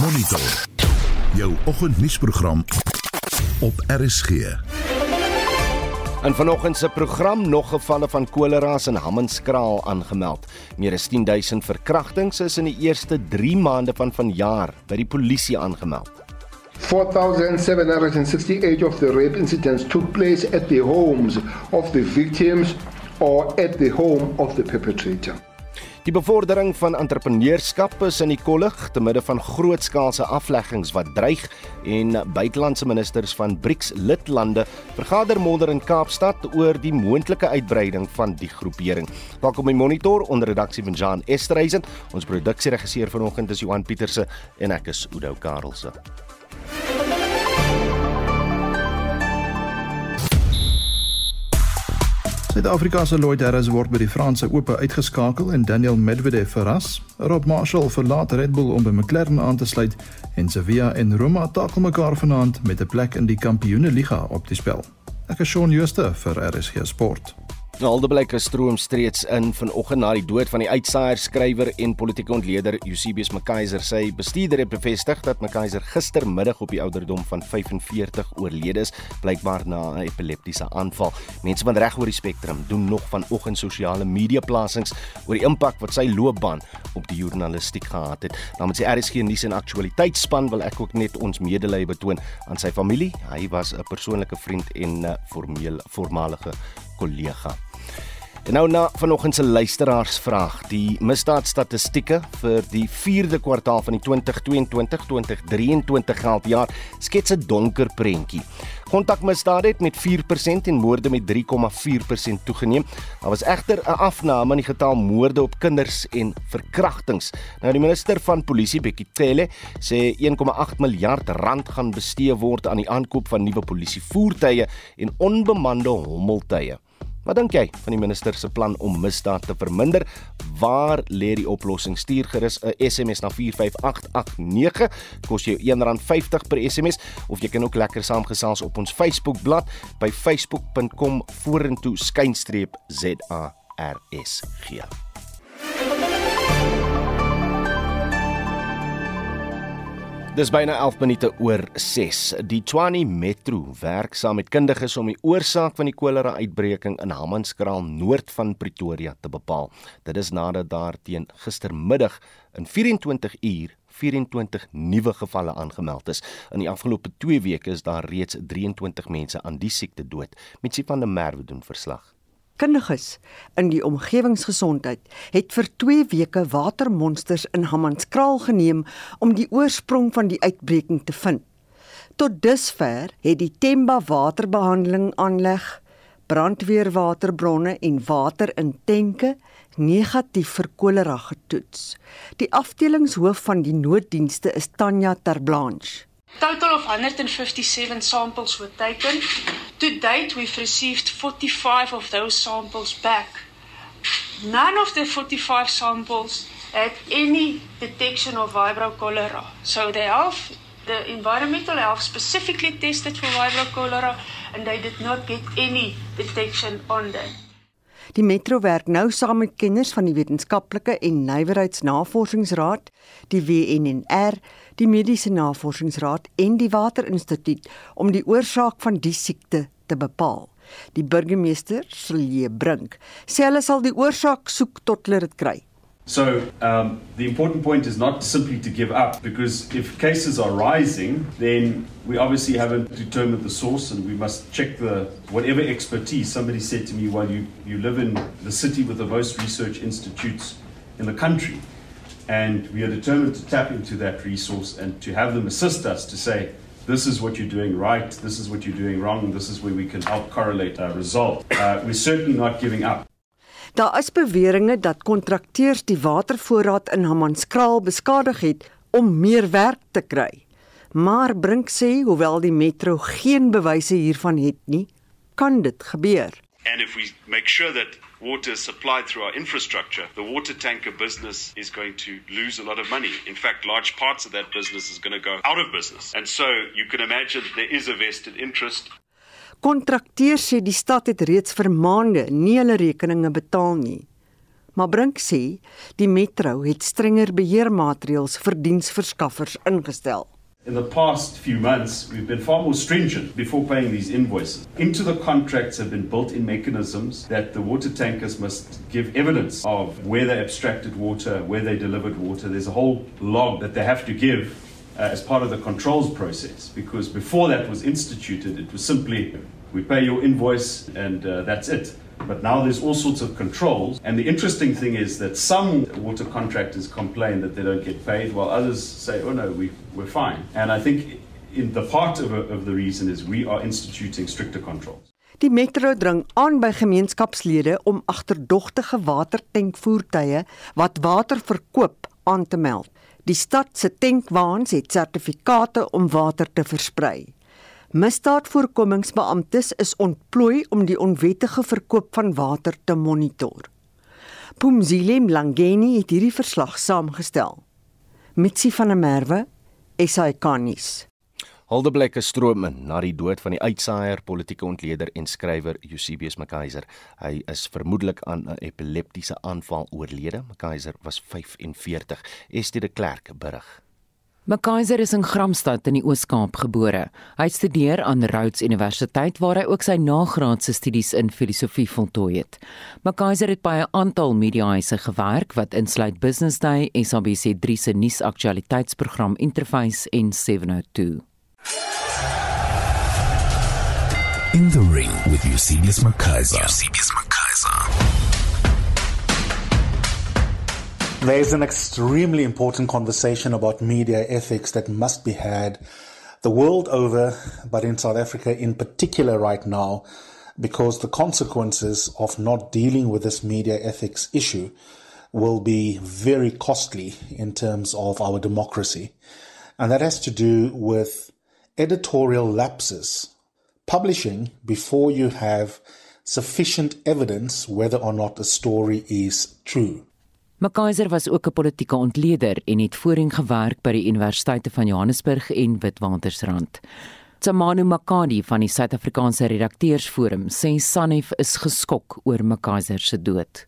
Monitor. Jou oggendnuusprogram op RSG. En vanoggend se program nog gevalle van kolera in Hammanskraal aangemeld. Meer as 10000 verkrachtings is in die eerste 3 maande van vanjaar by die polisie aangemeld. 4,768 of the rape incidents took place at the homes of the victims or at the home of the perpetrator. Die bevordering van entrepreneurskap is in die kollig te midde van grootskaalse afleggings wat dreig en buitelandse ministers van BRICS lidlande vergader môre in Kaapstad oor die moontlike uitbreiding van die groepering. Welkom by Monitor onder redaksie van Jan Esterhuizen. Ons produksieregisseur vanoggend is Johan Pieterse en ek is Udo Karlse. Suid-Afrika se Lloyd Harris word by die Franse Ope uitgeskakel en Daniel Medvedev verras. Rob Marshall verlaat Red Bull om by McLaren aan te sluit en Sevilla en Roma takel mekaar vanaand met 'n plek in die Kampioenligga op die spel. Ek is Shaun Schuster vir RSG Sport. Aldeblyk stroom streeds in vanoggend na die dood van die uitsaaier skrywer en politieke ontleder Eusebius McKaiser. Sy bestuurder het bevestig dat McKaiser gistermiddag op die ouderdom van 45 oorlede is, blykbaar na 'n epileptiese aanval. Mense van reg oor die spektrum doen nog vanoggend sosiale media plasings oor die impak wat sy loopbaan op die journalistiek gehad het. Namens die RSG nuus en aktualiteitsspan wil ek ook net ons medelee betoon aan sy familie. Hy was 'n persoonlike vriend en 'n formele voormalige kollega. En nou na vanoggend se luisteraarsvraag, die misdaadstatistieke vir die 4de kwartaal van die 2022-2023 geldjaar skets 'n donker prentjie. Kontakmisdade het met 4% en moorde met 3,4% toegeneem. Daar was egter 'n afname in die getal moorde op kinders en verkrachtings. Nou die minister van Polisie, Bekkie Cele, sê 1,8 miljard rand gaan bestee word aan die aankoop van nuwe polisievoertuie en onbemande hommeltuie. Wat dink jy van die minister se plan om misdaad te verminder? Waar lê die oplossing? Stuur gerus 'n SMS na 45889. Kos jou R1.50 per SMS of jy kan ook lekker saamgesels op ons Facebookblad by facebook.com vorentoe skynstreep ZARSG. Dis byna 11 minute oor 6. Die Tshwane Metro werk saam met kundiges om die oorsaak van die kolera uitbreking in Hammanskraal noord van Pretoria te bepaal. Dit is nadat daar teen gistermiddag in 24 uur 24 nuwe gevalle aangemeld is. In die afgelope 2 weke is daar reeds 23 mense aan die siekte dood. Mitsi van der Merwe doen verslag kundiges in die omgewingsgesondheid het vir 2 weke watermonsters in Hammanskraal geneem om die oorsprong van die uitbreking te vind. Tot dusver het die Temba waterbehandeling aanleg, brandweerwaterbronne en water in tenke negatief vir kolera getoets. Die afdelingshoof van die nooddienste is Tanya Terblanche. Total of 157 samples were taken. To date, we've received 45 of those samples back. None of the 45 samples had any detection of vibrio cholera. So the health, the environmental health specifically tested for vibrio cholera and they did not get any detection on that. Die metro werk nou saam met kenners van die Wetenskaplike en Nywerheidsnavorsingsraad, die WNNR, die Mediese Navorsingsraad en die Waterinstituut om die oorsaak van die siekte te bepaal. Die burgemeester, Silje Brink, sê hulle sal die oorsaak soek tot hulle dit kry. So um, the important point is not simply to give up because if cases are rising, then we obviously haven't determined the source and we must check the whatever expertise. Somebody said to me, well, you, you live in the city with the most research institutes in the country. And we are determined to tap into that resource and to have them assist us to say, this is what you're doing right, this is what you're doing wrong, this is where we can help correlate our result. Uh, we're certainly not giving up. Daar is beweringe dat kontrakteurs die watervoorraad in Hammanskraal beskadig het om meer werk te kry. Maar Brink sê hoewel die metro geen bewyse hiervan het nie, kan dit gebeur. And if we make sure that water is supplied through our infrastructure, the water tanker business is going to lose a lot of money. In fact, large parts of that business is going to go out of business. And so you can imagine there is a vested interest Kontrakteurs sê die stad het reeds vir maande nie hulle rekeninge betaal nie. Maar Brink sê die metro het strenger beheermaatreëls vir diensverskaffers ingestel. In the past few months, we've been far more stringent before paying these invoices. Into the contracts have been built in mechanisms that the water tankers must give evidence of where they abstracted water, where they delivered water. There's a whole log that they have to give uh, as part of the controls process because before that was instituted, it was simply we pay your invoice and uh, that's it. But now there's all sorts of controls. And the interesting thing is that some water contractors complain that they don't get paid, while others say, oh no, we, we're fine. And I think in the part of, of the reason is we are instituting stricter controls. Die metro dring aan by gemeenskapslede om agterdogtige watertankvoertuie wat water verkoop aan te meld. Die stad se tankwaans het sertifikate om water te versprei. Misdaadvoorkomingsbeamptes is ontplooi om die onwettige verkoop van water te monitor. Pumzile Mlangeni het hierdie verslag saamgestel. Mitsi van der Merwe, SAK-nuus. Haldeblekke stroom in na die dood van die uitsaaier, politieke ontleder en skrywer Eusebius McKaiser. Hy is vermoedelik aan 'n epileptiese aanval oorlede. McKaiser was 45. Estie de Klerk berig. McKaiser is in Gramstad in die Oos-Kaap gebore. Hy studeer aan Rhodes Universiteit waar hy ook sy nagraadse studies in filosofie voltooi het. McKaiser het by 'n aantal mediahuise gewerk wat insluit Business Day, SABC3 se nuusaktualiteitsprogram Interface en 702. In the ring with Eusebius McKaiser. Eusebius McKaiser. There's an extremely important conversation about media ethics that must be had the world over, but in South Africa in particular right now, because the consequences of not dealing with this media ethics issue will be very costly in terms of our democracy. And that has to do with editorial lapses, publishing before you have sufficient evidence whether or not a story is true. McKaiser was ook 'n politieke ontleder en het voorheen gewerk by die Universiteite van Johannesburg en Witwatersrand. Tsamanu Makadi van die Suid-Afrikaanse Redakteursforum sê Sanef is geskok oor McKaiser se dood.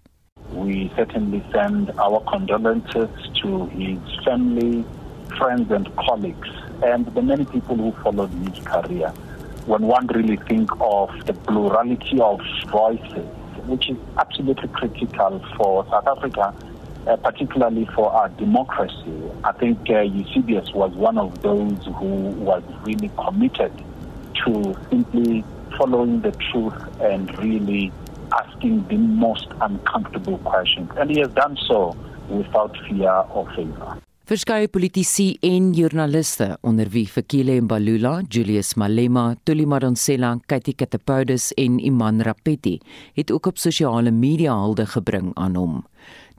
We certainly send our condolences to his family, friends and colleagues and the many people who followed his career. When one really think of the plurality of voices, which is absolutely critical for South Africa, uh, particularly for our democracy. I think uh, Eusebius was one of those who was really committed to simply following the truth and really asking the most uncomfortable questions. And he has done so without fear or favor. Verskeie politici en joernaliste onder wie Fikile Mbalula, Julius Malema, Tuli Madonsela, Katie Katapoudis en Iman Rapetti het ook op sosiale media hulde gebring aan hom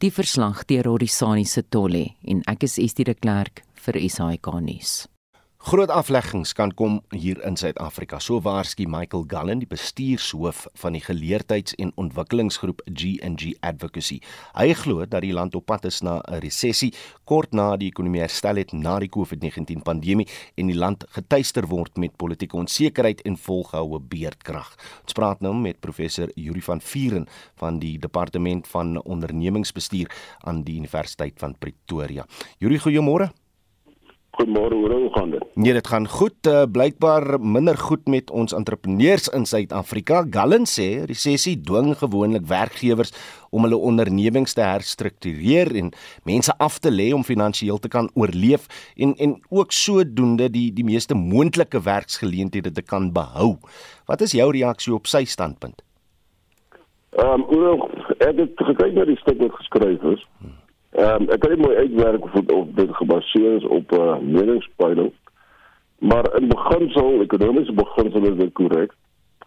die verslag deur Rorisani se Tolle en ek is Estie de Klerk vir SAK nuus. Groot afleggings kan kom hier in Suid-Afrika. So waarsku Michael Gallen, die bestuurshoof van die geleerdheids- en ontwikkelingsgroep G&G Advocacy. Hy glo dat die land op pad is na 'n resessie kort na die ekonomie herstel het na die COVID-19 pandemie en die land getuister word met politieke onsekerheid en volgehoue beerdkrag. Ons praat nou met professor Yuri van Vieren van die departement van ondernemingsbestuur aan die Universiteit van Pretoria. Yuri, goeiemôre. Goeiemôre, hoe gaan dit? Nee, dit gaan goed. Uh, blykbaar minder goed met ons entrepreneurs in Suid-Afrika. Gallen sê resessie dwing gewoonlik werkgewers om hulle ondernemings te herstruktureer en mense af te lê om finansiëel te kan oorleef en en ook sodoende die die meeste moontlike werksgeleenthede te kan behou. Wat is jou reaksie op sy standpunt? Ehm, um, ek het gekyk na die stuk wat geskryf is. Hmm. Ehm um, ek kan nie mooi uitwerk of of dit gebaseer is op 'n uh, meningspeiling. Maar in beginsel, ekonomiese beginsel is dit korrek.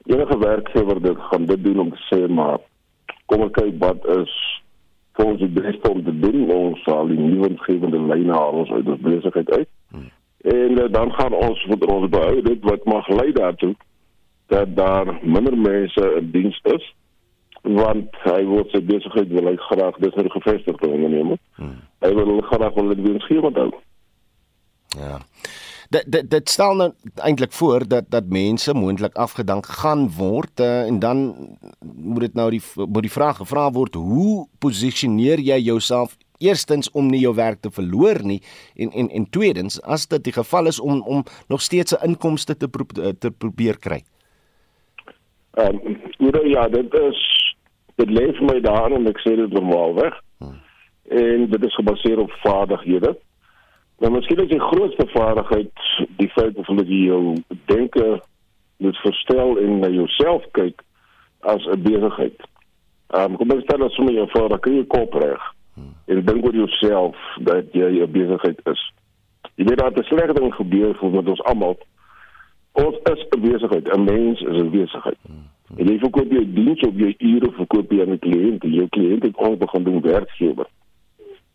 Enige werkgewer dit gaan dit doen om te sê maar kom ek kyk wat is vir ons die beste om te doen. Ons sal die nuwe gewende lyne haal ons uit ons besigheid uit. Hmm. En uh, dan gaan ons vir ons behou dit wat mag lei daartoe dat daar minder mense in diens is want hy word sy besigheid wil hy graag dis 'n gevestigde onderneming. Hmm. Hy wil graag wil dit winsgewend hou. Ja. dit dit, dit stel nou eintlik voor dat dat mense moontlik afgedank gaan word uh, en dan moet dit nou die moet die vraag gevra word hoe posisioneer jy jouself eerstens om nie jou werk te verloor nie en en en tweedens as dit die geval is om om nog steeds 'n inkomste te pro te probeer kry. Ehm um, ja, dit is dit leef my daarin en ek sê dit normaalweg. Hmm. En dit is gebaseer op vaardighede. Nou miskien is die grootste vaardigheid die feit dat jy jou denke moet verstel en na jouself kyk as 'n besigheid. Ehm um, kom ons stel dat sommer jou vaardig kan jy kop reg en dink oor jouself dat jy 'n besigheid is. Jy weet dat 'n slegte ding gebeur vir ons almal. Ons is 'n besigheid, 'n mens is 'n besigheid. En jy verkoop jy diens op jou ure verkoop jy aan 'n kliënt, jou kliënt het ons begin doen werkgewer.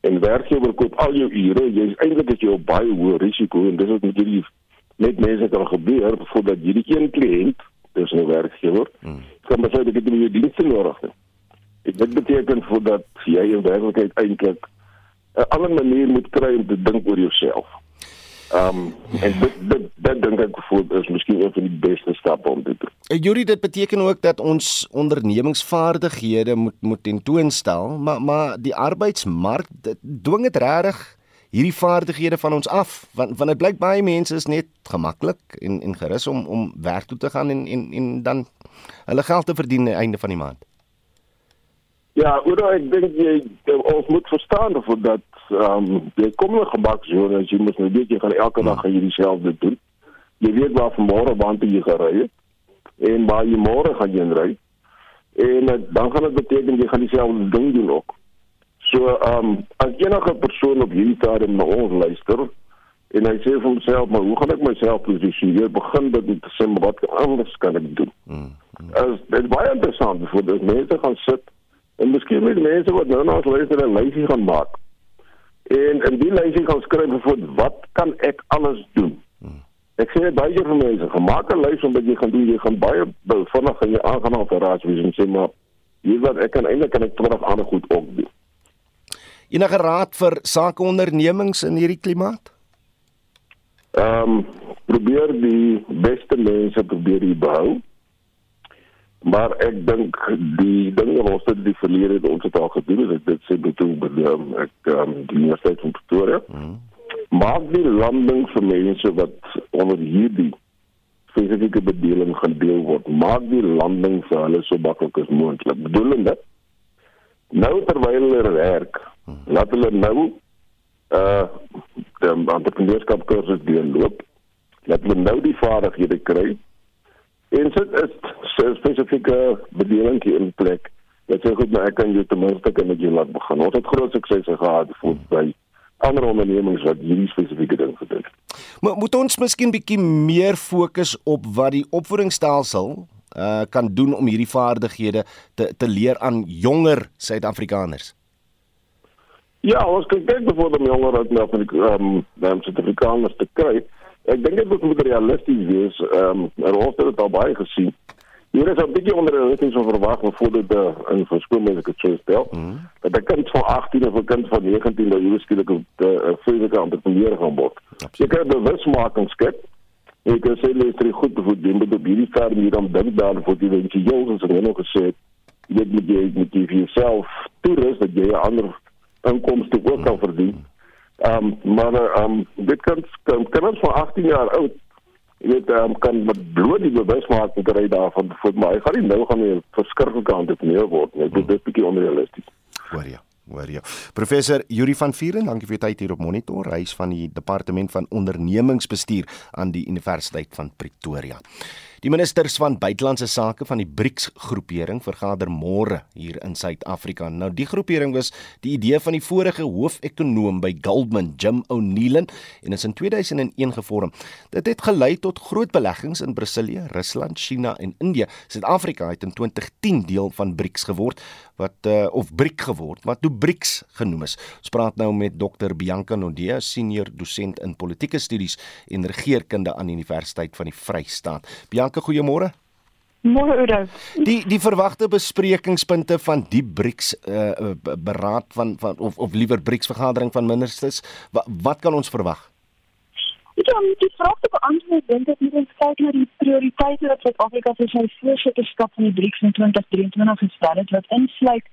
En werkgewer koop al jou ure, jy is eintlik as jy op baie hoë risiko en dis wat met hierdie met mense kan gebeur voordat jy die een kliënt, dis 'n werkgewer, hmm. kan besluit dat jy die dienste nodig het. Dit beteken voor dat jy in werklikheid eintlik 'n ander manier moet kry om te dink oor jouself. Ehm um, en dit dit, dit dink ek voor is miskien een van die beste stappe om te doen. En eh, Yuri dit beteken ook dat ons ondernemingsvaardighede moet moet tentoonstel, maar maar die arbeidsmark dwing dit regtig hierdie vaardighede van ons af want want dit blyk baie mense is net gemaklik en en gerus om om werk toe te gaan en en en dan hulle geld te verdien aan die einde van die maand. Ja, oor ek dink jy ons moet verstaan of dat ehm um, jy kom in 'n gebaksjoen as jy moet nou weet jy gaan elke dag gaan jy dieselfde doen. Jy weet waar vanmôre waant jy gery het en waar jy môre gaan jy ry. En uh, dan gaan dit beteken jy gaan dieselfde ding doen ook. So ehm um, as enige persoon op hierdie stadium na ons luister en hy sê vir homself maar hoe gaan ek myself posisioneer? Begin dit met te sê wat anders kan ek doen? Mm, mm. As dit baie interessant vir die mense gaan sit En miskien met mense wat nou na ons luister 'n lysie gaan maak. En in die lysie gaan skryf vir wat kan ek alles doen? Ek sê baie vir mense, gemaak 'n lys om wat jy gaan doen, jy gaan baie vinnig in jou aangaan op raas wees en sê maar hier wat ek kan eintlik kan ek terug aan goed ook doen. Enige raad vir sakeondernemings in hierdie klimaat? Ehm um, probeer die beste mense probeer hier behou maar ek dink die ding wat ons die verlede het ons het al gedoen is dit sê bedoel um, ek um, die universiteit van Pretoria mm. maar die landing vir mense wat onder hierdie spesifieke bedeling gedeel word maak die landing vir hulle so maklik as moontlik bedoelende nou terwyl hulle werk mm. laat hulle nou uh die entrepreneurskap kursus deurloop laat hulle nou die vaardighede kry En dit is 'n spesifieke bedeling in plek. Dit sê goed, maar ek kan jou ten minste kan ek jou laat begin. Ons het groot sukses gehad voor by ander ondernemings wat hierdie spesifieke ding gedoen het. Maar moet ons miskien bietjie meer fokus op wat die opvoedingsstelsel uh kan doen om hierdie vaardighede te te leer aan jonger Suid-Afrikaners. Ja, ons kyk dit byvoorbeeld om jonger uit na die ehm um, Suid-Afrikaners te kry. Ek dink dit moet realisties wees. Ehm um, ons het dit al baie gesien. Hier is 'n bietjie onrealisties van verwag voordat die in verskoonmense het sou stel. Mm. Dat 'n kind van 18 of 'n kind van 19 nou hier skielik 'n fisieke entrepreneur gaan word. Jy kan bewusmaking skep. Ek kan sê lees dit goed bevoed doen met die stadium hier dan dink daar vir die mense jongs en nog gesê jy weet met jy met jy vir jouself toerus dat jy 'n ander inkomste ook kan verdien. Mm Ehm um, maar ehm um, dit kan kan ons van 18 jaar oud jy weet um, kan met bloot die bewusmaking kry daarvan vir my. Ek gaan nie nou gaan weer verskriklik aan dit meer word nie. Dit is bietjie onrealisties. Hoor jy? Hoor jy? Professor Yuri van Vieren, dankie vir u tyd hier op Monitor, hy is van die departement van ondernemingsbestuur aan die Universiteit van Pretoria. Die ministers van buitelandse sake van die BRICS groepering vergader môre hier in Suid-Afrika. Nou die groepering was die idee van die vorige hoofekonoom by Goldman, Jim O'Neill, en is in 2001 gevorm. Dit het gelei tot groot beleggings in Brasilië, Rusland, China en Indië. Suid-Afrika het in 2010 deel van BRICS geword wat uh, of BRIC geword wat toe BRICS genoem is. Ons praat nou met Dr Bianca Nodea, senior dosent in politieke studies en regeringskunde aan die Universiteit van die Vrystaat. Bianca, goeiemôre. Môre Oudo. Die die verwagte besprekingspunte van die BRICS uh, beraad van van of of liewer BRICS vergadering van ministers, wat, wat kan ons verwag? Ja, die vraag te beantwoord, dink ek moet ons kyk na die prioriteite wat Suid-Afrika vir sy voorsitterskap van die BRICS in 2023 gestel het wat insluit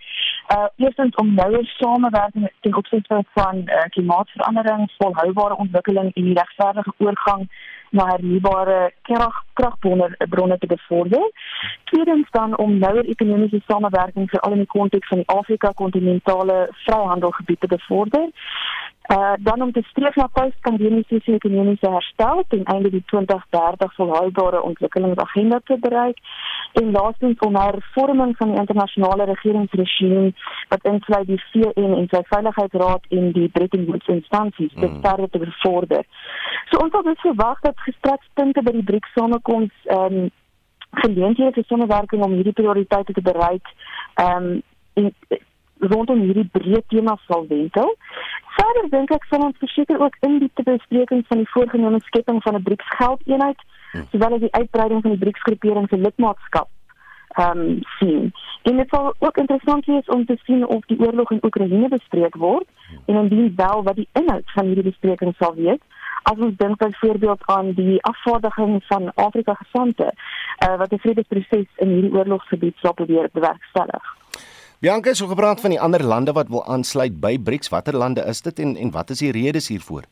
uh eerstens om nouer samewerking ten opsigte van uh, klimaatsverandering, volhoubare ontwikkeling en die regverdige oorgang na hernubare krag kragbronne bronne te bevorder. Tweedens dan om nouer ekonomiese samewerking veral in die konteks van die Afrika kontinentale vryhandelgebied te bevorder. Uh, dan om te streef na post-pandemiese ekonomiese herstel ten einde die 2030 volhoubare ontwikkelingsagenda te bereik en laastens om hervorming van die internasionale regeringsregime wat insluit die VN en sy veiligheidsraad en die Bretton Woods instansies te mm. verder te bevorder. So ons het dus verwag dat gestrekspunte by die BRICS samekoms ehm um, geleenthede vir samewerking om hierdie prioriteite te bereik ehm um, rondom hierdie breë tema sal wentel. Verder dink ek sal ons verseker ook in die besprekings van die voorgenome skepping van 'n BRICS geldeenheid, hmm. sowel as die uitbreiding van die BRICS groepering se lidmaatskap ehm um, sien. En dit sal ook interessant wees om te sien of die oorlog in Oekraïne bespreek word hmm. en indien wel wat die inhoud van hierdie besprekings sal wees. As ons dink byvoorbeeld aan die afvaardiging van Afrika gesante, uh, wat die vredesproses in hierdie oorlogsgebied sal probeer bewerkstellig. Bianca so gepraat van die ander lande wat wil aansluit by BRICS. Watter lande is dit en en wat is die redes hiervoor?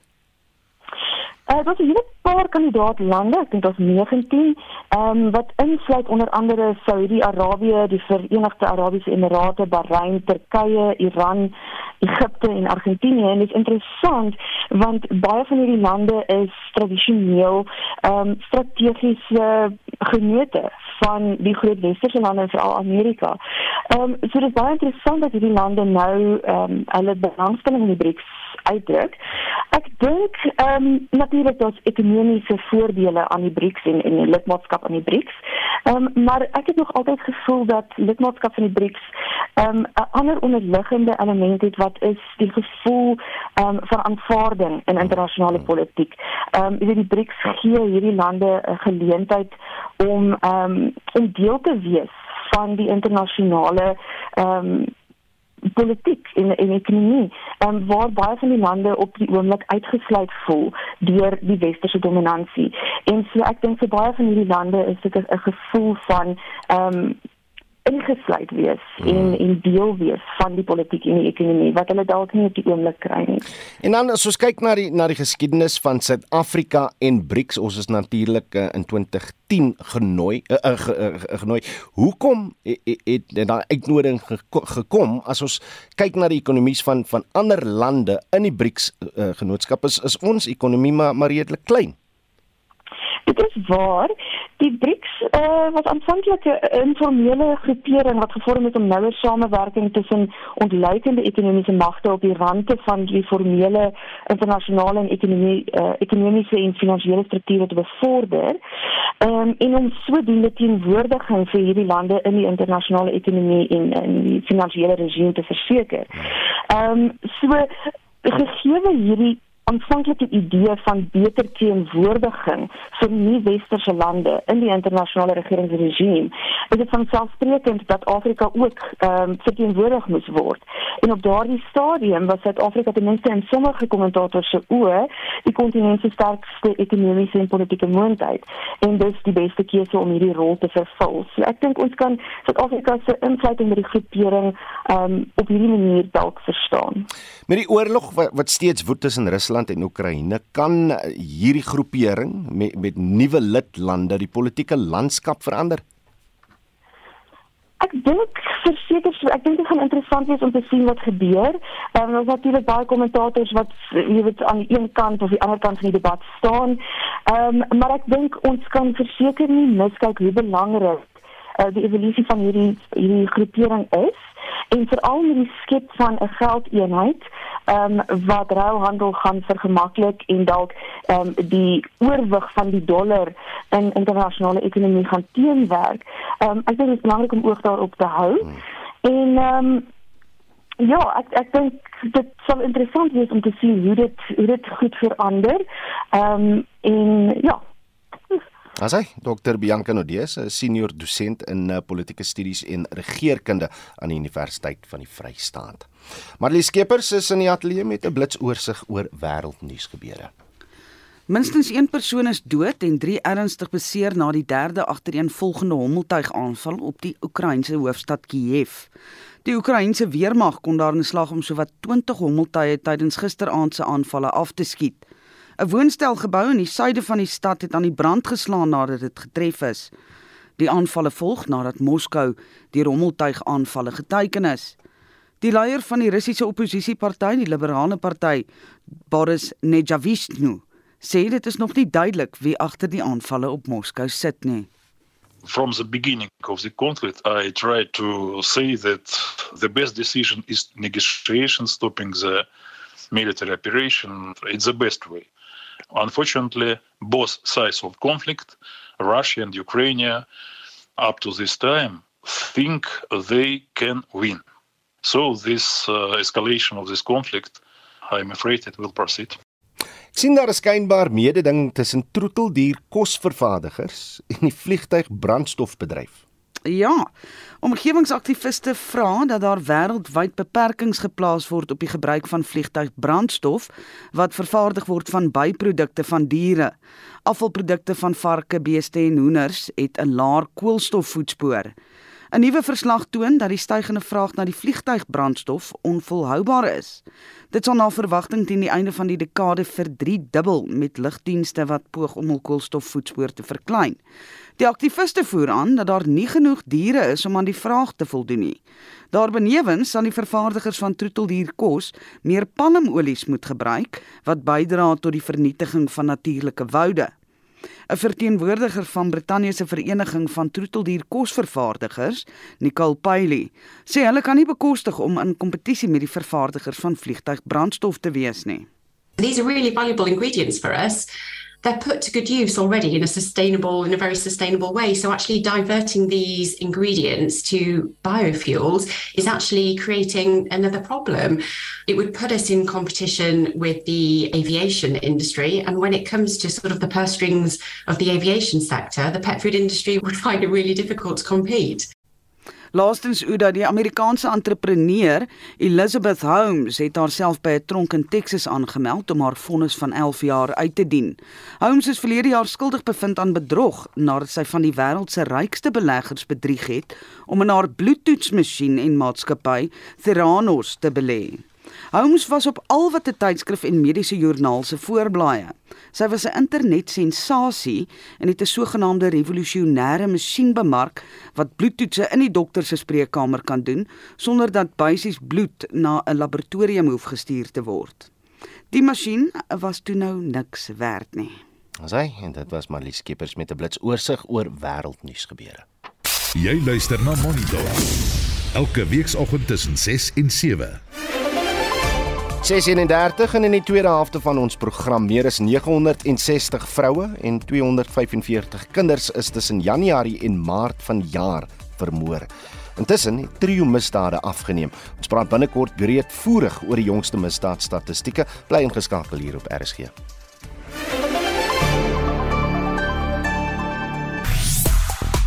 Uh, dit is 'n hele paar kandidaatlande, ek dink daar's 19, ehm um, wat insluit onder andere Saudi-Arabië, die Verenigde Arabiese Emirate, Bahrein, Turkye, Iran, Egipte en Argentinië. En dit is interessant want baie van hierdie lande is tradisioneel ehm um, strategiese genote van die groot westerse lande veral Amerika. Ehm um, so dit is baie interessant dat hierdie lande nou ehm um, hulle belangstelling in die BRICS uitdruk. Ek dink ehm um, natuurlik daar's ekonomiese voordele aan die BRICS en en die lidmaatskap aan die BRICS. Ehm um, maar ek het nog altyd gevoel dat lidmaatskap van die BRICS ehm um, 'n ander onderliggende element het wat is die gevoel ehm um, van aanvaarding in internasionale politiek. Ehm um, die BRICS gee hierdie lande 'n geleentheid om ehm um, om deel te wees van die internasionale ehm um, politiek en en ekonomie en um, waar baie van die lande op die oomblik uitgesluit voel deur die westerse dominansie. En so ek dink vir baie van hierdie lande is dit 'n gevoel van ehm um, ingesluit wees hmm. en en deel wees van die politiek en die ekonomie wat hulle dalk nie op die oomblik kry nie. En dan as ons kyk na die na die geskiedenis van Suid-Afrika en BRICS, ons is natuurlik uh, in 2010 genooi uh, uh, uh, genooi. Hoekom het, het daai uitnodiging gekom as ons kyk na die ekonomies van van ander lande in die BRICS uh, genootskap is is ons ekonomie maar maar redelik klein. Dit is waar die BRICS uh, was aanvanklik 'n informele groepering wat gevorm het om nouer samewerking tussen ontleikende ekonomiese magte op die rande van die formele internasionale en ekonomie uh, ekonomiese en finansiële strukture te bevorder. Um, en om sodoende teenwoordiging vir hierdie lande in die internasionale ekonomie en in die finansiële regime te verseker. Ehm um, so gegee hierdie aanvanklike idee van beter teenwoordiging vir nie-westerse lande in die internasionale regeringsregime is dit vanselfsprekend dat Afrika ook ehm um, verteenwoordig moet word. En op daardie stadium was Suid-Afrika ten minste in sommige kommentators se oë die kontinent se sterkste ekonomiese en politieke moondheid en dus die beste keuse om hierdie rol te vervul. So ek dink ons kan Suid-Afrika se insluiting by die groepering ehm um, op hierdie manier dalk verstaan. Met die oorlog wat, wat steeds woed tussen Rusland Rusland en Oekraïne kan hierdie groepering met met nuwe lidlande die politieke landskap verander. Ek dink verseker ek dink dit gaan interessant wees om te sien wat gebeur. Ehm um, ons natuurlik baie kommentators wat jy weet aan die een kant of die ander kant van die debat staan. Ehm um, maar ek dink ons kan verseker nie miskyk hoe belangrik uh, die evolusie van hierdie hierdie groepering is en veral met die skep van 'n geldeenheid ehm um, wat ruilhandel gaan vergemaklik en dalk ehm um, die oorwig van die dollar in internasionale ekonomie gaan teenwerk. Ehm um, ek dink dit is belangrik om oog daarop te hou. Hmm. En ehm um, ja, ek ek dink dit sal interessant wees om te sien hoe dit hoe dit goed verander. Ehm um, en ja, Asai, Dr. Bianca Nodes, 'n senior dosent in uh, politieke studies en regeringskunde aan die Universiteit van die Vrystaat. Marlies Skeepers is in die ateljee met 'n blitsoorsig oor wêreldnuus gebeure. Minstens 1 persoon is dood en 3 ernstig beseer na die derde agtereenvolgende hommeltuigaanval op die Oekraïense hoofstad Kiev. Die Oekraïense weermag kon daar in slag om sowat 20 hommeltuie tydens gisteraand se aanvalle af te skiet. 'n Woonstelgebou in die suide van die stad het aan die brand geslaan nadat dit getref is. Die aanvalle volg nadat Moskou deur hommeltuigaanvalle geteken is. Die leier van die Russiese oppositieparty, die Liberale Party, Boris Nejavishny, sê dit is nog nie duidelik wie agter die aanvalle op Moskou sit nie. From the beginning of the conflict, I tried to say that the best decision is negotiation, stopping the military operation. It's the best way. Unfortunately, both sides of conflict, Russia and Ukraine, up to this time, think they can win. So this uh, escalation of this conflict, I'm afraid it will proceed. Ek sien daar is skynbaar mededinging tussen troeteldier kosvervaardigers en die vliegtyg brandstofbedryf. Ja. Omgewingsaktiviste vra dat daar wêreldwyd beperkings geplaas word op die gebruik van vliegtuigbrandstof wat vervaardig word van byprodukte van diere. Afvalprodukte van varke, beeste en hoenders het 'n laer koolstofvoetspoor. 'n Nuwe verslag toon dat die stygende vraag na die vliegtuigbrandstof onvolhoubaar is. Dit sal na verwagting teen die einde van die dekade verdriedubbel met lugdienste wat poog om hul koolstofvoetspoor te verklein. Die aktiviste voer aan dat daar nie genoeg diere is om aan die vraag te voldoen nie. Daarbenewens sal die vervaardigers van troeteldierkos meer palmolies moet gebruik wat bydra tot die vernietiging van natuurlike woude. 'n Verteenwoordiger van Brittanje se vereniging van troeteldierkosvervaardigers, Nicole Piley, sê hulle kan nie bekostig om in kompetisie met die vervaardigers van vliegtuigbrandstof te wees nie. These are really valuable ingredients for us. They're put to good use already in a sustainable in a very sustainable way. So actually diverting these ingredients to biofuels is actually creating another problem. It would put us in competition with the aviation industry. And when it comes to sort of the purse strings of the aviation sector the pet food industry would find it really difficult to compete Laastens Uda, die Amerikaanse entrepreneur Elizabeth Holmes het haarself by 'n tronk in Texas aangemeld om haar vonnis van 11 jaar uit te dien. Holmes is verlede jaar skuldig bevind aan bedrog nadat sy van die wêreld se rykste beleggers bedrieg het om in haar bloedtoetsmasjien en maatskappy Theranos te belê. Holmes was op al wat 'n tydskrif en mediese joernaal se voorblaaie. Sy was 'n internetsensasie en het 'n sogenaamde revolusionêre masjien bemark wat bloedtoetse in die dokter se spreekkamer kan doen sonder dat basies bloed na 'n laboratorium hoef gestuur te word. Die masjien was toe nou niks werd nie. Asai, en dit was Marlies Skeepers met 'n blitsoorsig oor wêreldnuus gebeure. Jy luister na Monitor. Elke weekoggend tussen 6 en 7. 6:31 en in die tweede helfte van ons program meer as 960 vroue en 245 kinders is tussen Januarie en Maart vanjaar vermoor. Intussen het trio misdade afgeneem. Ons praat binnekort breedvoerig oor die jongste misdaadstatistieke. Bly ingeskakel hier op RSG.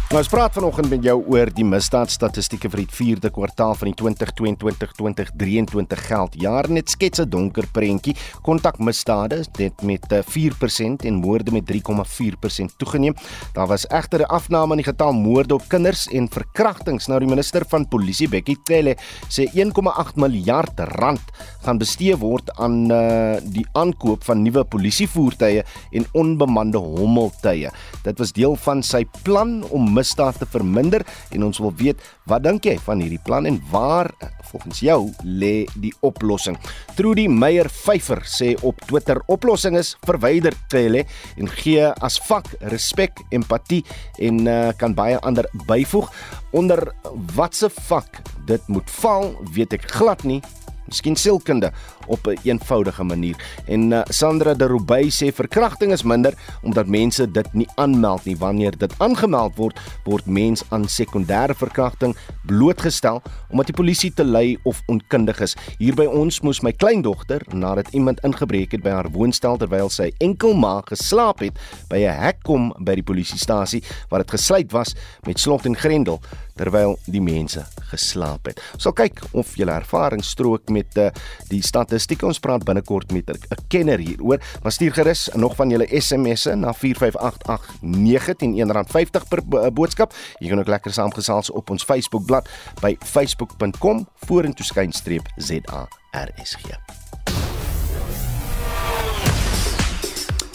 Nou ons praat vanoggend met jou oor die misdaadstatistieke vir die 4de kwartaal van die 2022-2023 geldjaar. Net skets 'n donker prentjie. Kontakmisdade het met 4% en moorde met 3,4% toegeneem. Daar was egter 'n afname in die getal moorde op kinders en verkrachtings. Nou die minister van Polisie, Bekkie Cele, sê 1,8 miljard rand gaan bestee word aan uh, die aankoop van nuwe polisievoertuie en onbemande hommeltuie. Dit was deel van sy plan om misdaad te verminder en ons wil weet wat dink jy van hierdie plan en waar volgens jou lê die oplossing. Trudy Meyer Pfeifer sê op Twitter oplossing is verwyder Tele en gee as vak respek, empatie en uh, kan baie ander byvoeg onder watse vak dit moet val weet ek glad nie miskien sielkunde op 'n een eenvoudige manier. En uh, Sandra de Roubaix sê verkrachting is minder omdat mense dit nie aanmeld nie. Wanneer dit aangemeld word, word mens aan sekondêre verkrachting blootgestel omdat die polisie te lui of onkundig is. Hier by ons moes my kleindogter nadat iemand ingebreek het by haar woonstel terwyl sy enkel ma geslaap het by 'n hek kom by die polisiestasie waar dit gesluit was met slot en grendel terwyl die mense geslaap het. Ons sal kyk of julle ervaring strook met uh, die statistieke. Ons praat binnekort met 'n kenner hieroor. Maar stuur gerus nog van julle SMS'e na 45889 R50 per boodskap. Jy kan ook lekker saamgesels op ons Facebookblad by facebook.com vorentoe skynstreep ZARSG.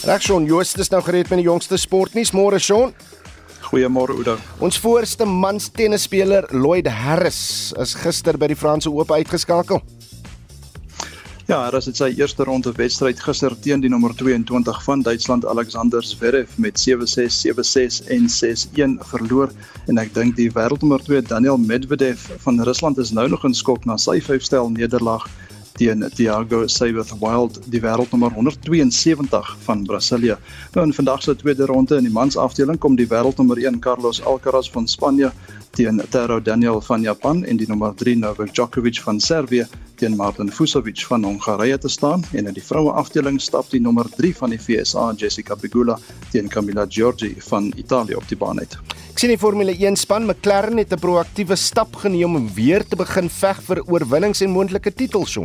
Reg Shaun, Joost is nou gereed met die jongste sportnuus. Môre Shaun. Goeiemôre Oudo. Ons voorste mans tennisspeler Lloyd Harris is gister by die Franse Ope uitgeskakel. Ja, Harris het sy eerste ronde wedstryd gister teen die nommer 22 van Duitsland Alexander Zverev met 7-6, 7-6 en 6-1 verloor en ek dink die wêreldnommer 2 Daniel Medvedev van Rusland is nou nog in skok na sy vyfstel nederlaag teen Thiago Seyboth Wild die wêreldnommer 172 van Brasilia. Nou in vandag se tweede ronde in die mansafdeling kom die wêreldnommer 1 Carlos Alcaraz van Spanje teen Taro Daniel van Japan en die nommer 3 Novak Djokovic van Servië teen Martin Fucsovic van Hongarye te staan en in die vroue afdeling stap die nommer 3 van die FSA Jessica Pegula teen Camila Giorgi van Italië op die baan uit. Ek sien die Formule 1 span McLaren het 'n proaktiewe stap geneem om weer te begin veg vir oorwinnings en moontlike titels.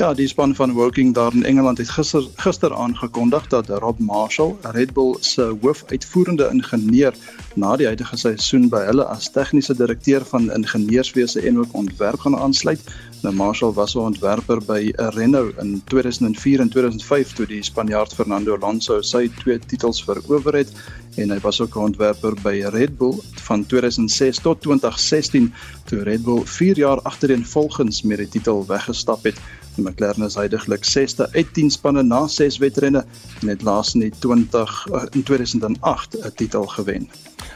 Ja, die span van Woking daar in Engeland het gister gister aangekondig dat Rob Marshall, Red Bull se hoofuitvoerende ingenieur, na die huidige seisoen by hulle as tegniese direkteur van ingenieurswese en ook ontwerp gaan aansluit. Nou Marshall was 'n ontwerper by Renault in 2004 en 2005 toe die Spanjaard Fernando Alonso sy twee titels verower het en hy was ook 'n ontwerper by Red Bull van 2006 tot 2016 toe Red Bull 4 jaar agtereenvolgens met die titel weggestap het. Die McLaren is heidaglik 6ste uit 10 spanne na 6 wedrenne en het laas in 20 uh, in 2008 'n titel gewen.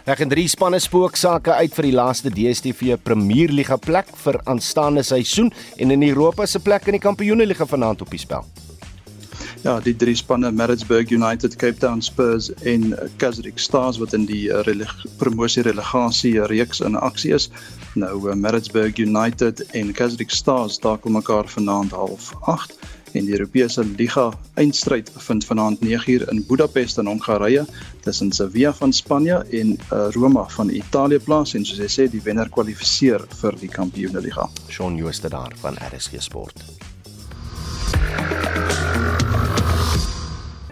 Reg en drie spanne spook sake uit vir die laaste DStv Premierliga plek vir aanstaande seisoen en in Europa se plek in die Kampioenligga vanaand op die spel. Ja, die drie spanne Maritzburg United, Cape Town Spurs en Kaiserslautern Stars wat in die promosie relegasie reeks in aksie is. Nou Maritzburg United en Kaiserslautern Stars takel mekaar vanaand half 8 en die Europese Liga eindstryd vind vanaand 9uur in Budapest in Hongarye tussen Sevilla van Spanje en uh, Roma van Italië plaas en soos hy sê die wenner kwalifiseer vir die Kampioenligga. Shaun Jooste daar van RSG Sport.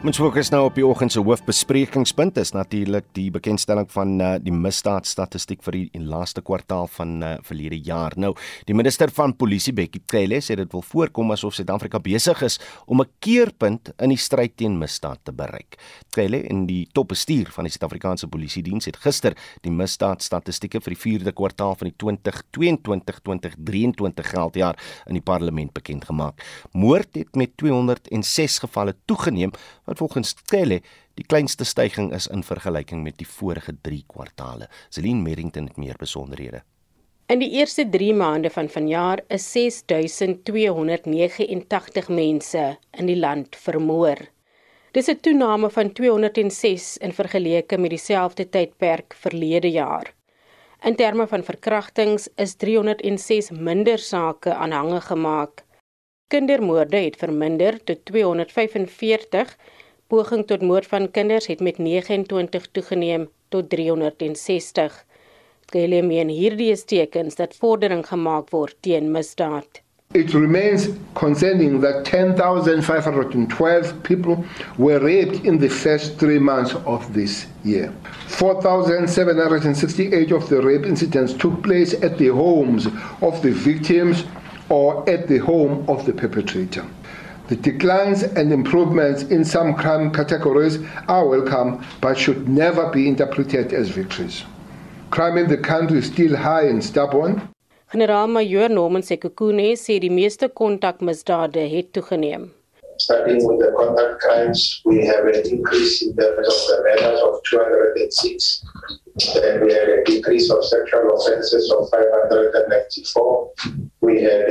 Ons fokus nou op die oggend se hoofbesprekingspunt is natuurlik die bekendstelling van uh, die misdaadstatistiek vir die laaste kwartaal van uh, verlede jaar. Nou, die minister van Polisie Bekkie Cele sê dit wil voorkom asof Suid-Afrika besig is om 'n keerpunt in die stryd teen misdaad te bereik. Cele en die topbestuur van die Suid-Afrikaanse Polisie diens het gister die misdaadstatistieke vir die 4de kwartaal van die 2022-2023 geldjaar in die parlement bekend gemaak. Moord het met 206 gevalle toegeneem wat volgens Telle die kleinste stygings is in vergelyking met die vorige 3 kwartale. Celine Merrington het meer besonderhede. In die eerste 3 maande van vanjaar is 6289 mense in die land vermoor. Dis 'n toename van 206 in vergelyking met dieselfde tydperk verlede jaar. In terme van verkrachtings is 306 minder sake aanhange gemaak. Kindermoorde het verminder tot 245 poging tot moord van kinders het met 29 toegeneem tot 360. Gelem in hierdie is tekens dat vordering gemaak word teen misdaad. It remains concerning that 10,512 people were raped in the first three months of this year. 4,768 of the rape incidents took place at the homes of the victims or at the home of the perpetrator. The declines and improvements in some crime categories are welcome but should never be interpreted as victories. Crime in the country is still high and stubborn. Generaal-majoor Norman Sekukune sê die meeste kontakmisdade het toegeneem. Starting with the contact crimes, we have an increase in terms of the murders of 206. Then we had a decrease of sexual offences of 594. We had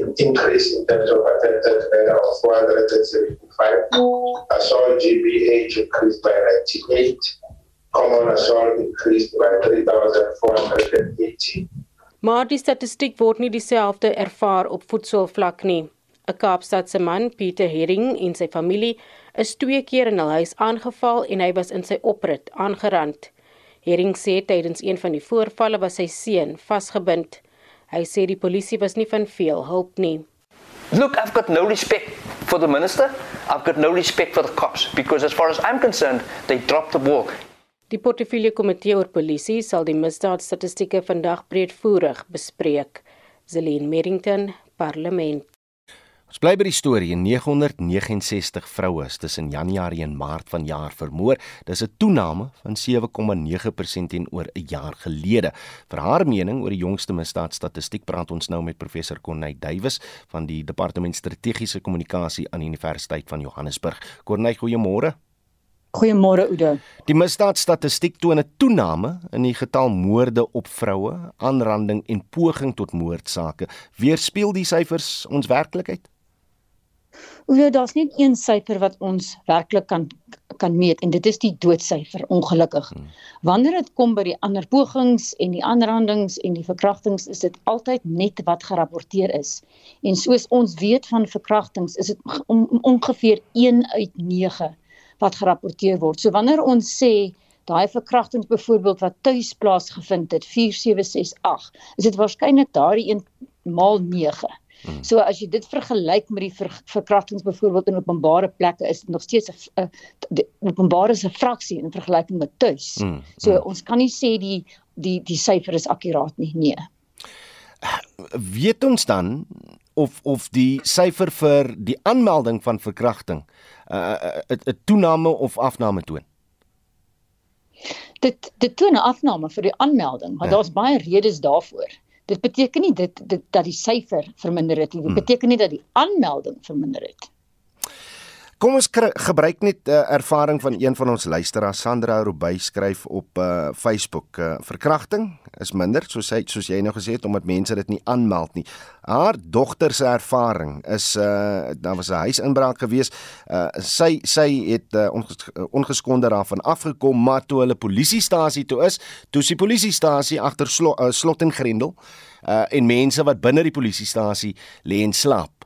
an increase in terms of attempted murder of 475. Assault GBH increased by 98. Common assault increased by 3,480. Maar die statistiek word nie dieselfde ervaar op voedselvlak nie. 'n Kaapstadse man, Pieter Herring en sy familie is twee keer in hul huis aangeval en hy was in sy oprit aangerand. Hering sê tydens een van die voorvalle was sy seun vasgebind. Hy sê die polisie was nie van veel hulp nie. Look, I've got no respect for the minister. I've got no respect for the cops because as far as I'm concerned, they dropped the ball. Die portefeulje komitee oor polisie sal die misdaadstatistieke vandag breedvoerig bespreek. Zelin Merrington, Parlement. Ons bly by die storie. 969 vroue is tussen Januarie en Maart vanjaar vermoor. Dis 'n toename van 7,9% teenoor 'n jaar gelede. Vir haar mening oor die jongste misdaadstatistiek praat ons nou met professor Corneille Duwys van die Departement Strategiese Kommunikasie aan die Universiteit van Johannesburg. Corneille, goeiemôre. Goeiemôre Oude. Die misdaadstatistiek toon 'n toename in die getal moorde op vroue, aanranding en poging tot moordsake. Weerspieël die syfers ons werklikheid? Hoe daar's net een syfer wat ons werklik kan kan meet en dit is die doodsyfer ongelukkig. Hmm. Wanneer dit kom by die ander pogings en die aanrandings en die verkrachtings is dit altyd net wat gerapporteer is. En soos ons weet van verkrachtings is dit om, om ongeveer 1 uit 9 wat gerapporteer word. So wanneer ons sê daai verkrachtings byvoorbeeld wat tuis plaasgevind het 4768 is dit waarskynlik daardie een maal 9 Hmm. So as jy dit vergelyk met die ver, verkrachtings byvoorbeeld in openbare plekke is nog steeds 'n openbare se fraksie in vergelyking met tuis. Mm. So mm. ons kan nie sê die die die syfer is akkuraat nie. Nee. Weet ons dan of of die syfer vir die aanmelding van verkrachting 'n uh, 'n uh, toename of afname toon? Dit dit toon 'n afname vir die aanmelding, maar ja. daar's baie redes daarvoor. Dit beteken nie dit, dit dat die syfer verminder het nie. Dit hmm. beteken nie dat die aanmelding verminder het. Kom ons gebruik net 'n uh, eh, ervaring van een van ons luisteraars Sandra Robuy skryf op uh, Facebook uh, verkrachting is minder soos hy soos jy nou gesê het omdat mense dit nie aanmeld nie. Haar dogter se ervaring is uh daar was 'n huisinbraak gewees. Uh sy sy het uh, ongeskonde daarvan afgekom maar toe hulle polisiestasie toe is, toe die polisiestasie agter slot, uh, slot en grendel uh en mense wat binne die polisiestasie lê en slaap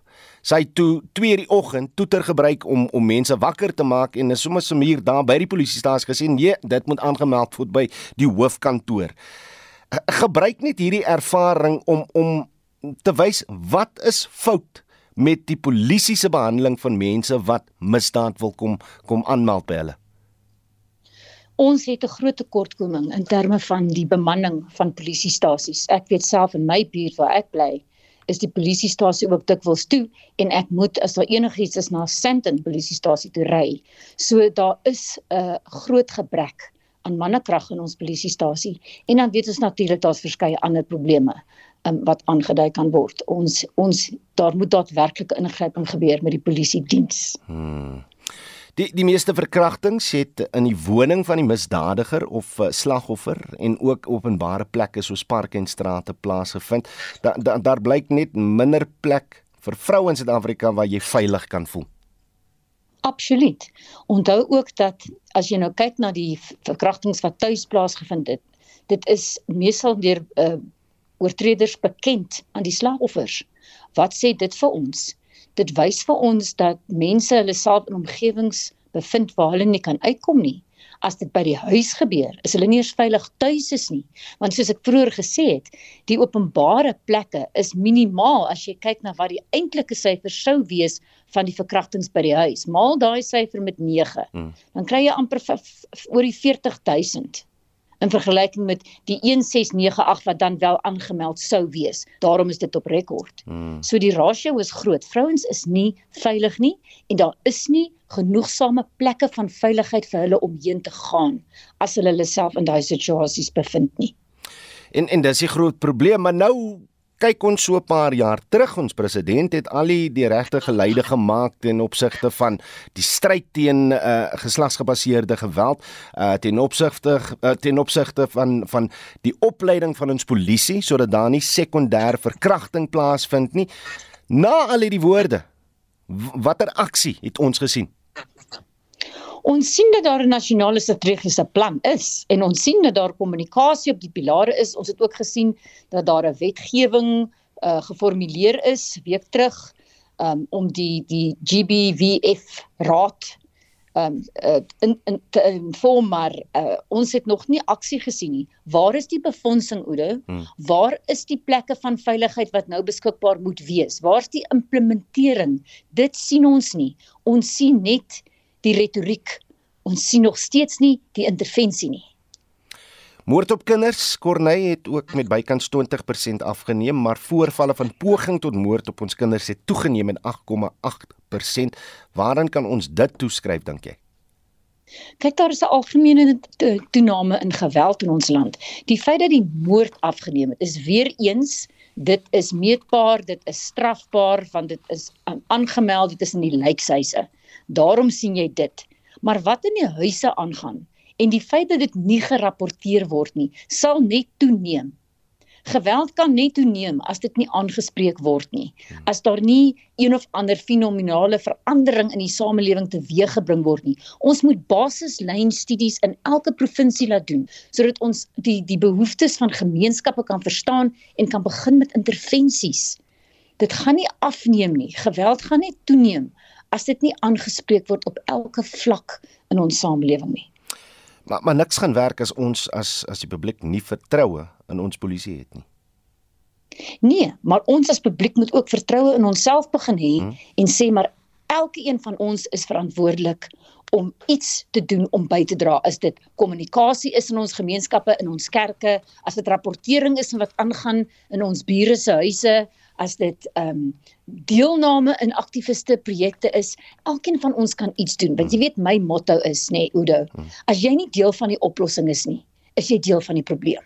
sy toe 2:00 die oggend toeter gebruik om om mense wakker te maak en is sommer sommer daar by die polisiestasie gesê nee dit moet aangemeld word by die hoofkantoor gebruik net hierdie ervaring om om te wys wat is fout met die polisie se behandeling van mense wat misdaad wil kom kom aanmeld by hulle Ons het 'n groot tekortkoming in terme van die bemanning van polisiestasies. Ek weet self in my buurt waar ek bly, is die polisiestasie ook dikwels toe en ek moet as daar enigiets is na Sandton polisiestasie toe ry. So daar is 'n uh, groot gebrek aan mannekrag in ons polisiestasie en dan weet ons natuurlik daar's verskeie ander probleme um, wat aangedui kan word. Ons ons daar moet daadwerklike ingryping gebeur met die polisie diens. Hmm. Die die meeste verkrachtings het in die woning van die misdadiger of uh, slagoffer en ook openbare plekke soos parke en strate plaasgevind. Daar da, daar blyk net minder plek vir vroue in Suid-Afrika waar jy veilig kan voel. Absoluut. Onthou ook dat as jy nou kyk na die verkrachtings wat tuis plaasgevind het, dit is meestal deur uh, oortreders bekend aan die slagoffers. Wat sê dit vir ons? Dit wys vir ons dat mense hulle self in omgewings bevind waar hulle nie kan uitkom nie. As dit by die huis gebeur, is hulle nie eens veilig tuis is nie. Want soos ek vroeër gesê het, die openbare plekke is minimaal as jy kyk na wat die eintlike syfer sou wees van die verkrachtings by die huis. Maal daai syfer met 9, hmm. dan kry jy amper oor die 40000 in vergelyking met die 1698 wat dan wel aangemeld sou wees. Daarom is dit op rekord. Hmm. So die rasio is groot. Vrouens is nie veilig nie en daar is nie genoegsame plekke van veiligheid vir hulle om heen te gaan as hulle hulle self in daai situasies bevind nie. En en dis 'n groot probleem, maar nou kyk ons so 'n paar jaar terug. Ons president het al die, regte geleide gemaak ten opsigte van die stryd teen uh, geslagsgebaseerde geweld uh, ten opsigte uh, ten opsigte van van die opleiding van ons polisie sodat daar nie sekondêr verkrachting plaasvind nie. Na al die woorde watter aksie het ons gesien Ons sien dat daar 'n nasionale strategiese plan is en ons sien dat daar kommunikasie op die pilare is. Ons het ook gesien dat daar 'n wetgewing uh, geformuleer is week terug um, om die die GBVF raad um uh, in in te inform maar uh, ons het nog nie aksie gesien nie. Waar is die befondsing Oudo? Hmm. Waar is die plekke van veiligheid wat nou beskikbaar moet wees? Waar's die implementering? Dit sien ons nie. Ons sien net die retoriek. Ons sien nog steeds nie die intervensie nie. Moord op kinders, Corneille het ook met bykans 20% afgeneem, maar voorvalle van poging tot moord op ons kinders het toegeneem met 8,8%. Waaraan kan ons dit toeskryf dink jy? Kyk daar is 'n algemene toename in geweld in ons land. Die feit dat die moord afgeneem het, is weer eens dit is meetbaar, dit is strafbaar want dit is aangemeld, dit is in die lijkhuise. Daarom sien jy dit. Maar wat in die huise aangaan, en die feit dat dit nie gerapporteer word nie, sal net toeneem. Geweld kan net toeneem as dit nie aangespreek word nie. As daar nie een of ander fenominale verandering in die samelewing teweeggebring word nie. Ons moet basislynstudies in elke provinsie laat doen sodat ons die die behoeftes van gemeenskappe kan verstaan en kan begin met intervensies. Dit gaan nie afneem nie. Geweld gaan net toeneem as dit nie aangespreek word op elke vlak in ons samelewing nie. Maar maar niks gaan werk as ons as as die publiek nie vertroue in ons polisie het nie. Nee, maar ons as publiek moet ook vertroue in onsself begin hê hmm. en sê maar elke een van ons is verantwoordelik om iets te doen om by te dra. Is dit kommunikasie is in ons gemeenskappe, in ons kerke, as dit rapportering is wat aangaan in ons bure se huise, as dit ehm um, deelname in aktiviste projekte is, elkeen van ons kan iets doen. Want jy weet my motto is nê, nee, Udo, as jy nie deel van die oplossing is nie, is jy deel van die probleem.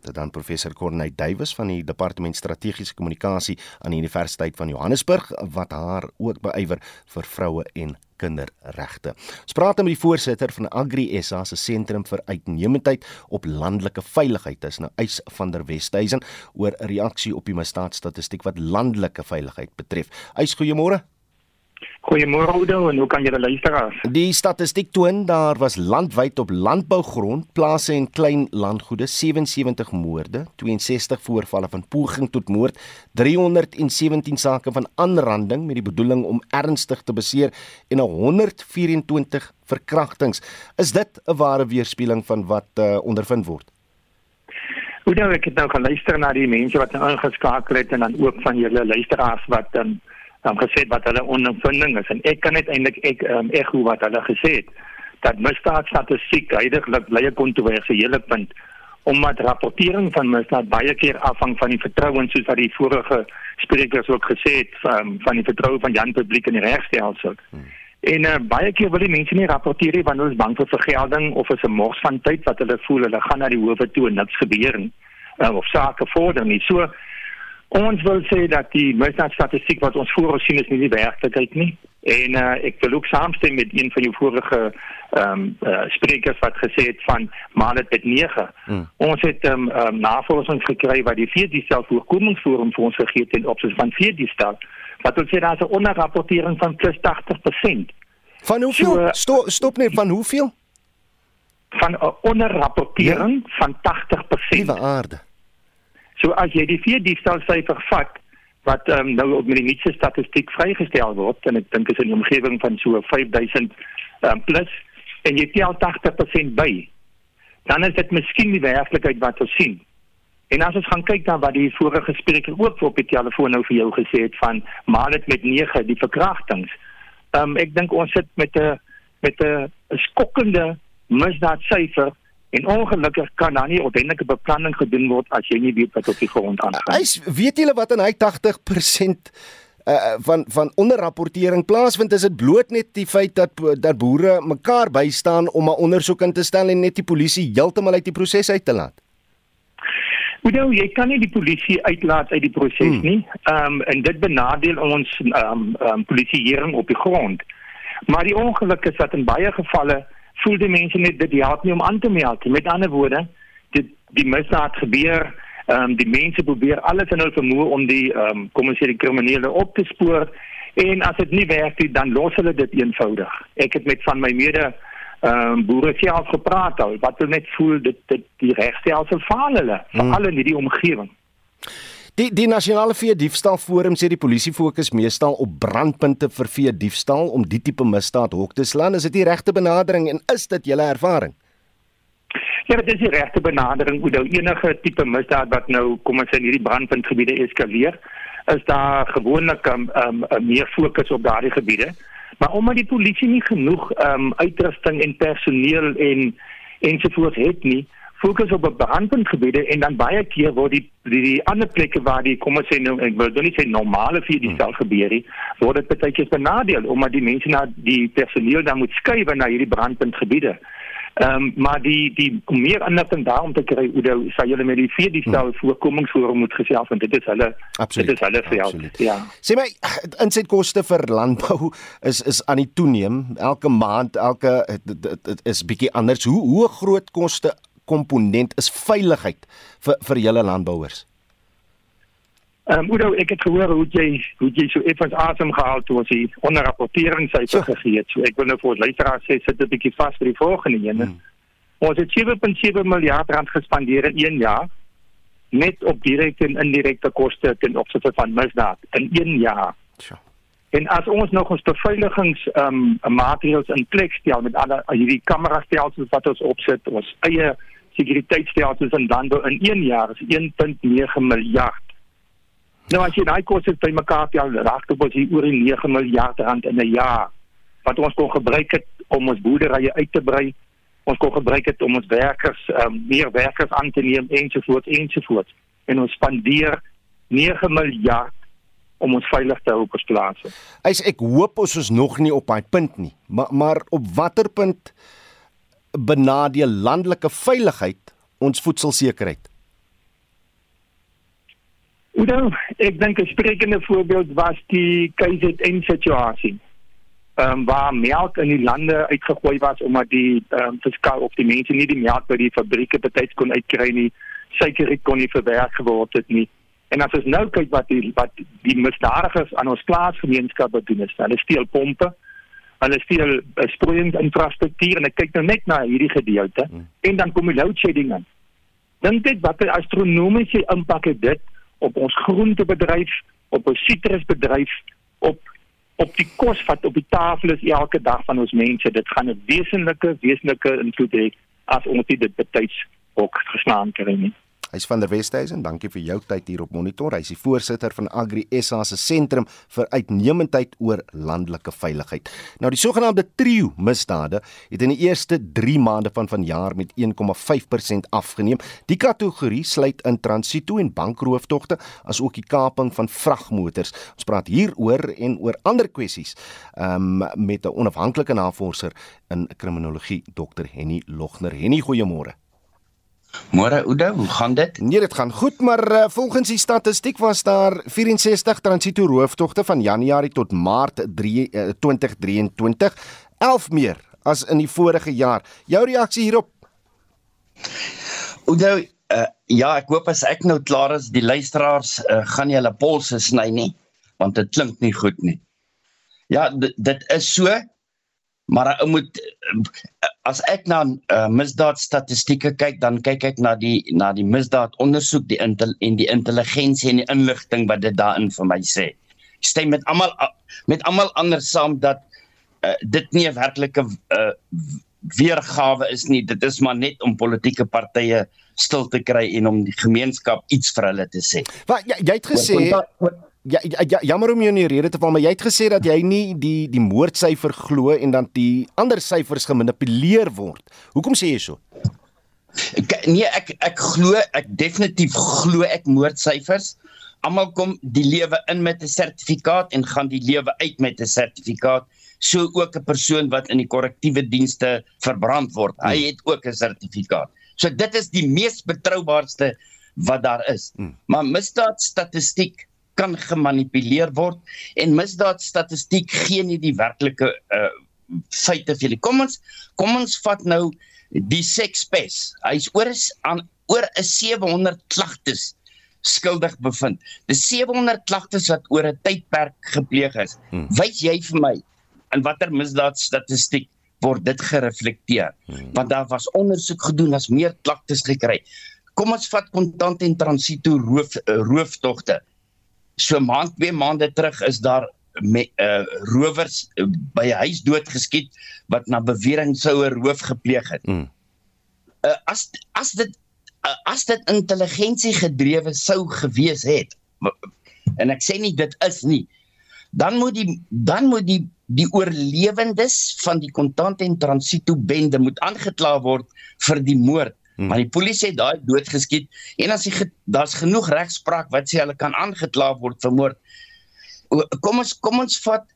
Dit dan professor Corneille Duwys van die departement strategiese kommunikasie aan die Universiteit van Johannesburg wat haar ook beywer vir vroue en kinderregte. Ons praat nou met die voorsitter van Agri SA se sentrum vir uitnemendheid op landelike veiligheid, dis nou Eis van der Westhuizen oor 'n reaksie op die misdaadstatistiek wat landelike veiligheid betref. Eis, goeiemôre. Goeiemôre Oudo en hoe kan julle luisteraars? Die statistiek toon daar was landwyd op landbougrond, plase en klein landgoede 77 moorde, 62 voorvalle van poging tot moord, 317 sake van aanranding met die bedoeling om ernstig te beseer en 124 verkrachtings. Is dit 'n ware weerspieëling van wat uh, ondervind word? Oudo, ek het nou geluister na die mense wat nou ingeskakel het en dan ook van julle luisteraars wat um, um, gesê wat hulle ondervinding is en ek kan net eintlik ek um, ekho wat hulle gesê het dat misdaadstatistiek heidaglik bly 'n kontroversiële punt omdat rapportering van misdaad baie keer afhang van die vertroue soos wat die vorige sprekers ook gesê het um, van die vertroue van Jan publiek in die regstelsel. Hmm. En uh, baie keer wil die mense nie rapporteer nie want hulle is bang vir vergelding of is 'n mors van tyd wat hulle voel hulle gaan na die howe toe en niks gebeur nie uh, of sake vorder nie. So Ons wil sê dat die misdaadstatistiek wat ons voor ons sien is nie die werklikheid nie. En uh, ek wil ook saamstem met een van jou vorige ehm um, uh, sprekers wat gesê het van maar dit met 9. Hmm. Ons het ehm um, um, navorsing gekry wat die vierde selfvoorkomingsforum vir ons gegee het in opsigte van vierde stel. Wat wil sê daar's 'n onderrapportering van plus 80%. Van hoeveel? So, uh, stop stop net van hoeveel? Van 'n onderrapportering ja. van 80%. Liewe aarde. So as jy die vier diefstalsyfer vat wat um, nou op die nuutste statistiek vrygestel word en ek dink is in die omgewing van so 5000 um, plus en jy tel 80% by dan is dit miskien die werklikheid wat ons sien. En as ons gaan kyk na wat die vorige spreker ook op die telefoon nou vir jou gesê het van maar dit met 9 die verkrachtings. Um, ek dink ons sit met 'n met 'n skokkende misdaadsyfer En ongelukkig kan daar nie ordentlike beplanning gedoen word as jy nie weet wat op die grond aangaan. Hy weet julle wat in hy 80% uh van van onderrapportering plaasvind is dit bloot net die feit dat dat boere mekaar bystaan om 'n ondersoek in te stel en net die polisie heeltemal uit die proses uit te laat. Nou, jy kan nie die polisie uitlaat uit die proses hmm. nie. Ehm um, en dit benadeel ons ehm um, um, polisieering op die grond. Maar die ongeluk is dat in baie gevalle voel die mense net dit help nie om aan te meld nie. Met ander woorde, dit die misdaad gebeur, ehm um, die mense probeer alles in hul vermoë om die ehm um, kom ons sê die kriminele op te spoor en as dit nie werk nie, dan los hulle dit eenvoudig. Ek het met van my mede ehm um, boere self gepraat al wat hulle net voel dit dit die regstelsel faal hulle, veral hmm. in hierdie omgewing. Die die nasionale vee diefstal forum sê die polisie fokus meestal op brandpunte vir vee diefstal om die tipe misdaad hok te slaan. Is dit die regte benadering en is dit julle ervaring? Ja, dit is die regte benadering. Hoe nou enige tipe misdaad wat nou kom ons sê in hierdie brandpuntgebiede eskaleer, is daar gewoonlik 'n um, um, um, meer fokus op daardie gebiede. Maar omdat die polisie nie genoeg um, uitrusting en personeel en ensovoorts het nie, fokus op brandpuntgebiede en dan baie keer word die die, die ander plekke waar die kom ons sê nou ek wil nie sê normale vir die self gebeur nie, word dit baie keer benadeel omdat die mense na die personeel dan moet skuif na hierdie brandpuntgebiede. Ehm um, maar die die meer inligting daarom te kry hoe nou sal julle met die vier die stel hmm. voorkomingsforum moet gesels want dit is hulle Absoluut. dit is hulle vir jou. Ja. Sê my insetkoste vir landbou is is aan die toeneem elke maand elke dit is bietjie anders. Hoe hoe groot koste komponent is veiligheid vir vir julle landbouers? Ehm um, Udo, ek het gehoor hoe jy hoe jy so effens asem gehaal toe as jy onder rapportering sy so. gegee het. So ek wil nou vir luisteraars sê sit 'n bietjie vas vir die volgende een. Hmm. Ons het 7.7 miljard rand gespandeer in 1 jaar net op direkte en indirekte koste ten opsigte van misdaad in 1 jaar. So. En as ons nog ons beveiligings ehm um, maatreëls in plek stel met alle hierdie kamerastelsels wat ons opsit, ons eie sekuriteitstelsels in landbou in 1 jaar is 1.9 miljard. Nou as jy daai koste bymekaar tel, raak dit op oor die 9 miljard rand in 'n jaar wat ons kon gebruik het om ons boerderye uit te brei. Ons kon gebruik het om ons werkers um, meer werkers aan te neem ensovoorts ensovoorts. En ons spandeer 9 miljard om ons veilig te hou op ons plase. Ek ek hoop ons is nog nie op daai punt nie. Maar maar op watter punt benadeel landelike veiligheid ons voedselsekerheid? Oudo, ek dink 'n sprekende voorbeeld was die KZN situasie. Ehm um, waar melk in die lande uitgegooi was omdat die ehm um, fiskaal op die mense nie die melk by die fabrieke betyds kon uitkry nie. Suiker kon nie verwerk geword het nie. En as ons nou kyk wat die wat die misdadigers aan ons plaasgemeenskappe doen is, hulle steel pompe, hulle steel uh, sproeiingsinfrastruktuur en ek kyk nou net na hierdie gedeelte hmm. en dan kom die load shedding aan. Dink dit wat 'n astronomiese impak het dit op ons groentebedryf, op ons sitrusbedryf, op op die kos wat op die tafel is elke dag van ons mense. Dit gaan 'n wesenlike wesenlike invloed hê as ons dit betyds ook geslaan kry nie. Hy's van der Westhuizen. Dankie vir jou tyd hier op Monitor. Hy's die voorsitter van Agri SA se sentrum vir uitnemendheid oor landelike veiligheid. Nou die sogenaamde trio misdade het in die eerste 3 maande van vanjaar met 1,5% afgeneem. Die kategorie sluit in transito en bankroofdogte as ook die kaping van vragmotors. Ons praat hieroor en oor ander kwessies um, met 'n onafhanklike navorser in kriminologie Dr Henny Logner. Henny, goeiemôre. Môre Oudo, hoe gaan dit? Nee, dit gaan goed, maar uh, volgens die statistiek was daar 64 transito rooftogte van Januarie tot Maart 3, uh, 2023, 11 meer as in die vorige jaar. Jou reaksie hierop? Oudo, uh, ja, ek hoop as ek nou klaar is, die luisteraars uh, gaan nie hulle polse sny nie, want dit klink nie goed nie. Ja, dit is so maar ek moet as ek na uh, misdaad statistieke kyk dan kyk ek na die na die misdaad ondersoek die intel, en die intelligensie en die inligting wat dit daarin vir my sê. Stem met almal met almal anders saam dat uh, dit nie 'n werklike uh, weergawe is nie. Dit is maar net om politieke partye stil te kry en om die gemeenskap iets vir hulle te sê. Wat jy, jy het gesê wat, wat, wat, Ja, ja, ja jammer om jou in die rede te val, maar jy het gesê dat jy nie die die moordsyfer glo en dan die ander syfers gemanipuleer word. Hoekom sê jy so? Ek nee, ek ek glo, ek definitief glo ek moordsyfers. Almal kom die lewe in met 'n sertifikaat en gaan die lewe uit met 'n sertifikaat. So ook 'n persoon wat in die korrektiewe dienste verbrand word, hy hmm. het ook 'n sertifikaat. So dit is die mees betroubaarste wat daar is. Hmm. Maar misdaad statistiek kan gemanipuleer word en misdaadstatistiek gee nie die werklike uh feite vir julle. Kom ons kom ons vat nou die sekspes. Hy's oor is aan oor 'n 700 klagtes skuldig bevind. Dis 700 klagtes wat oor 'n tydperk gepleeg is. Hmm. Wys jy vir my in watter misdaadstatistiek word dit gereflekteer? Hmm. Want daar was ondersoek gedoen as meer klagtes gekry kom ons vat kontant en transito roof uh, rooftogte. So maand twee maande terug is daar met uh, rowers uh, by 'n huis doodgeskiet wat na bewering sou 'n roof gepleeg het. Mm. Uh, as as dit uh, as dit intelligensie gedrewe sou gewees het en ek sê nie dit is nie dan moet die dan moet die die oorlewendes van die kontant en transito bende moet aangekla word vir die moord. Maar die polisie het daai doodgeskiet en as jy daar's genoeg regspraak wat sê hulle kan aangekla word vir moord. Kom ons kom ons vat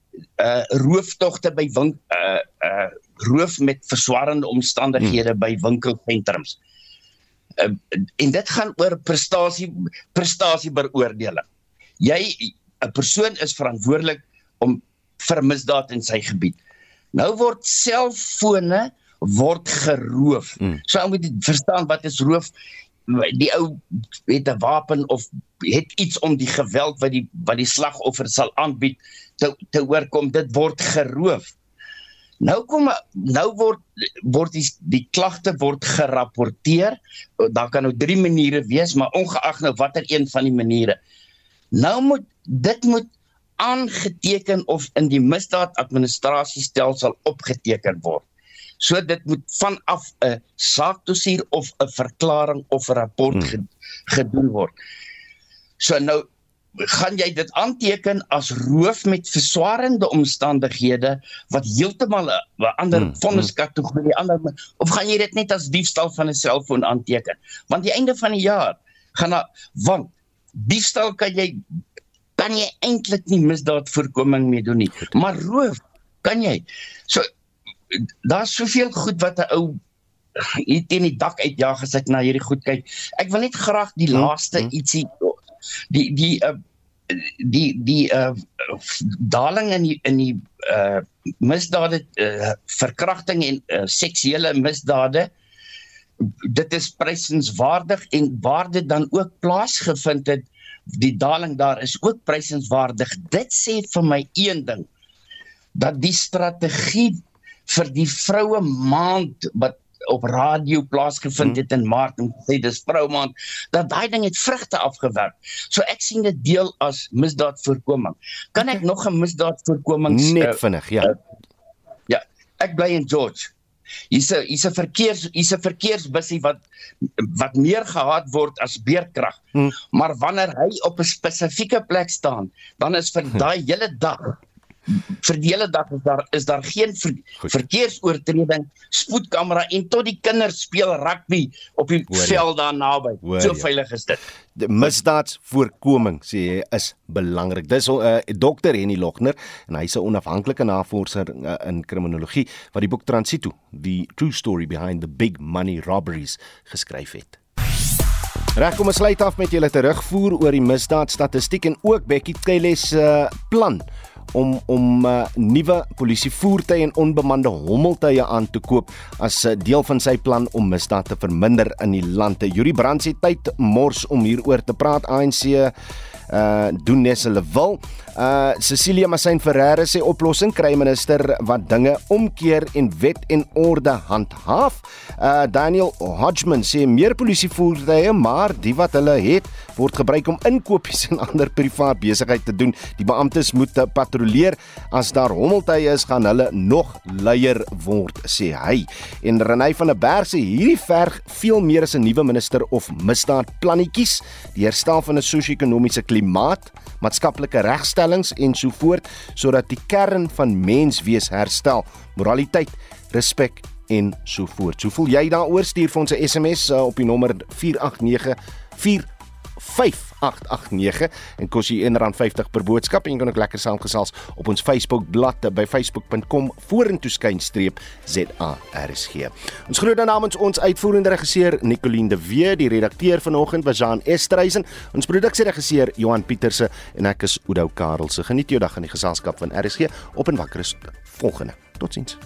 uh rooftogte by wink uh uh roof met verswarende omstandighede hmm. by winkelsentrums. Uh, en dit gaan oor prestasie prestasie beoordeling. Jy 'n persoon is verantwoordelik om vir misdaad in sy gebied. Nou word selfone word geroof. Mm. So ou moet verstaan wat is roof? Die ou het 'n wapen of het iets om die geweld wat die wat die slagoffer sal aanbied te te oorkom. Dit word geroof. Nou kom nou word word die die klagte word gerapporteer. Daar kan nou drie maniere wees, maar ongeag nou watter een van die maniere. Nou moet dit moet aangeteken of in die misdaadadministrasiestelsel opgeteken word. So dit moet vanaf 'n saakdossier of 'n verklaring of 'n rapport hmm. gedoen word. So nou gaan jy dit aanteken as roof met verswarende omstandighede wat heeltemal 'n ander hmm. vonniskategorie hmm. ander of gaan jy dit net as diefstal van 'n selfoon aanteken? Want die einde van die jaar gaan na want diefstal kan jy kan jy eintlik nie misdaadvoorkoming mee doen nie, maar roof kan jy. So daar's soveel goed wat 'n ou hier teen die dak uitjaag as ek na hierdie goed kyk. Ek wil net graag die hmm. laaste hmm. ietsie die die uh, die die uh daling in die in die uh misdade uh, verkrachting en uh, seksuele misdade dit is prysenswaardig en waar dit dan ook plaasgevind het die daling daar is ook prysenswaardig dit sê vir my een ding dat die strategie vir die vroue maand wat op radio plaasgevind het in Maart en sê dis vrou maand dat daai ding het vrugte afgewerk. So ek sien dit deel as misdaadvoorkoming. Kan ek nog 'n misdaadvoorkoming net uh, vinnig, ja. Uh, ja, ek bly in George. Hier's 'n hier's 'n verkeers hier's 'n verkeersbussie wat wat meer gehaat word as beerkrag. Hmm. Maar wanneer hy op 'n spesifieke plek staan, dan is vir daai hele dag vir die hele dag is daar is daar geen ver, verkeersoortreding spoedkamera en tot die kinders speel rugby op die Hoor veld daar naby. So ja. veilig is dit. Die misdaadsvoorkoming sê hy is belangrik. Dis 'n uh, dokter Henny Logner en hy's 'n onafhanklike navorser uh, in kriminologie wat die boek Transito the true story behind the big money robberies geskryf het. Reg kom ons sluit af met julle terugvoer oor die misdaadstatistiek en ook Bekkie Cele se uh, plan om om uh, nuwe polisievoertuie en onbemande hommeltuie aan te koop as 'n uh, deel van sy plan om misdaad te verminder in die land. Yuri Brand sê tyd mors om hieroor te praat. ANC uh doen net hulle wil. Uh Cecilia Masin Ferreira sê oplossing kry minister wat dinge omkeer en wet en orde handhaaf. Uh Daniel Hodgman sê meer polisie voertuie, maar die wat hulle het word gebruik om inkopies en ander privaat besigheid te doen. Die beamptes moet patrolleer. As daar hommeltuie is, gaan hulle nog luier word, sê hy. En Renay van der Berg sê hierdie verg veel meer as 'n nuwe minister of misdaadplannetjies. Die herstel van 'n sosio-ekonomiese klimaat, maatskaplike regstellings en so voort sodat die kern van menswees herstel, moraliteit, respek en so voort. So voel jy daaroor stuur vir ons 'n SMS uh, op die nommer 489 5889 en kos jy R1.50 per boodskap en jy kan ook lekker saamgesels op ons Facebook bladsy by facebook.com vorentoe skynstreep ZARSG. Ons groet dan namens ons uitvoerende regisseur Nicoline de Wee, die redakteur vanoggend was Jean Estreisen, ons produksieregisseur Johan Pieterse en ek is Oudo Karelse. Geniet jou dag in die geselskap van RSG op en wakker is volgende. Totsiens.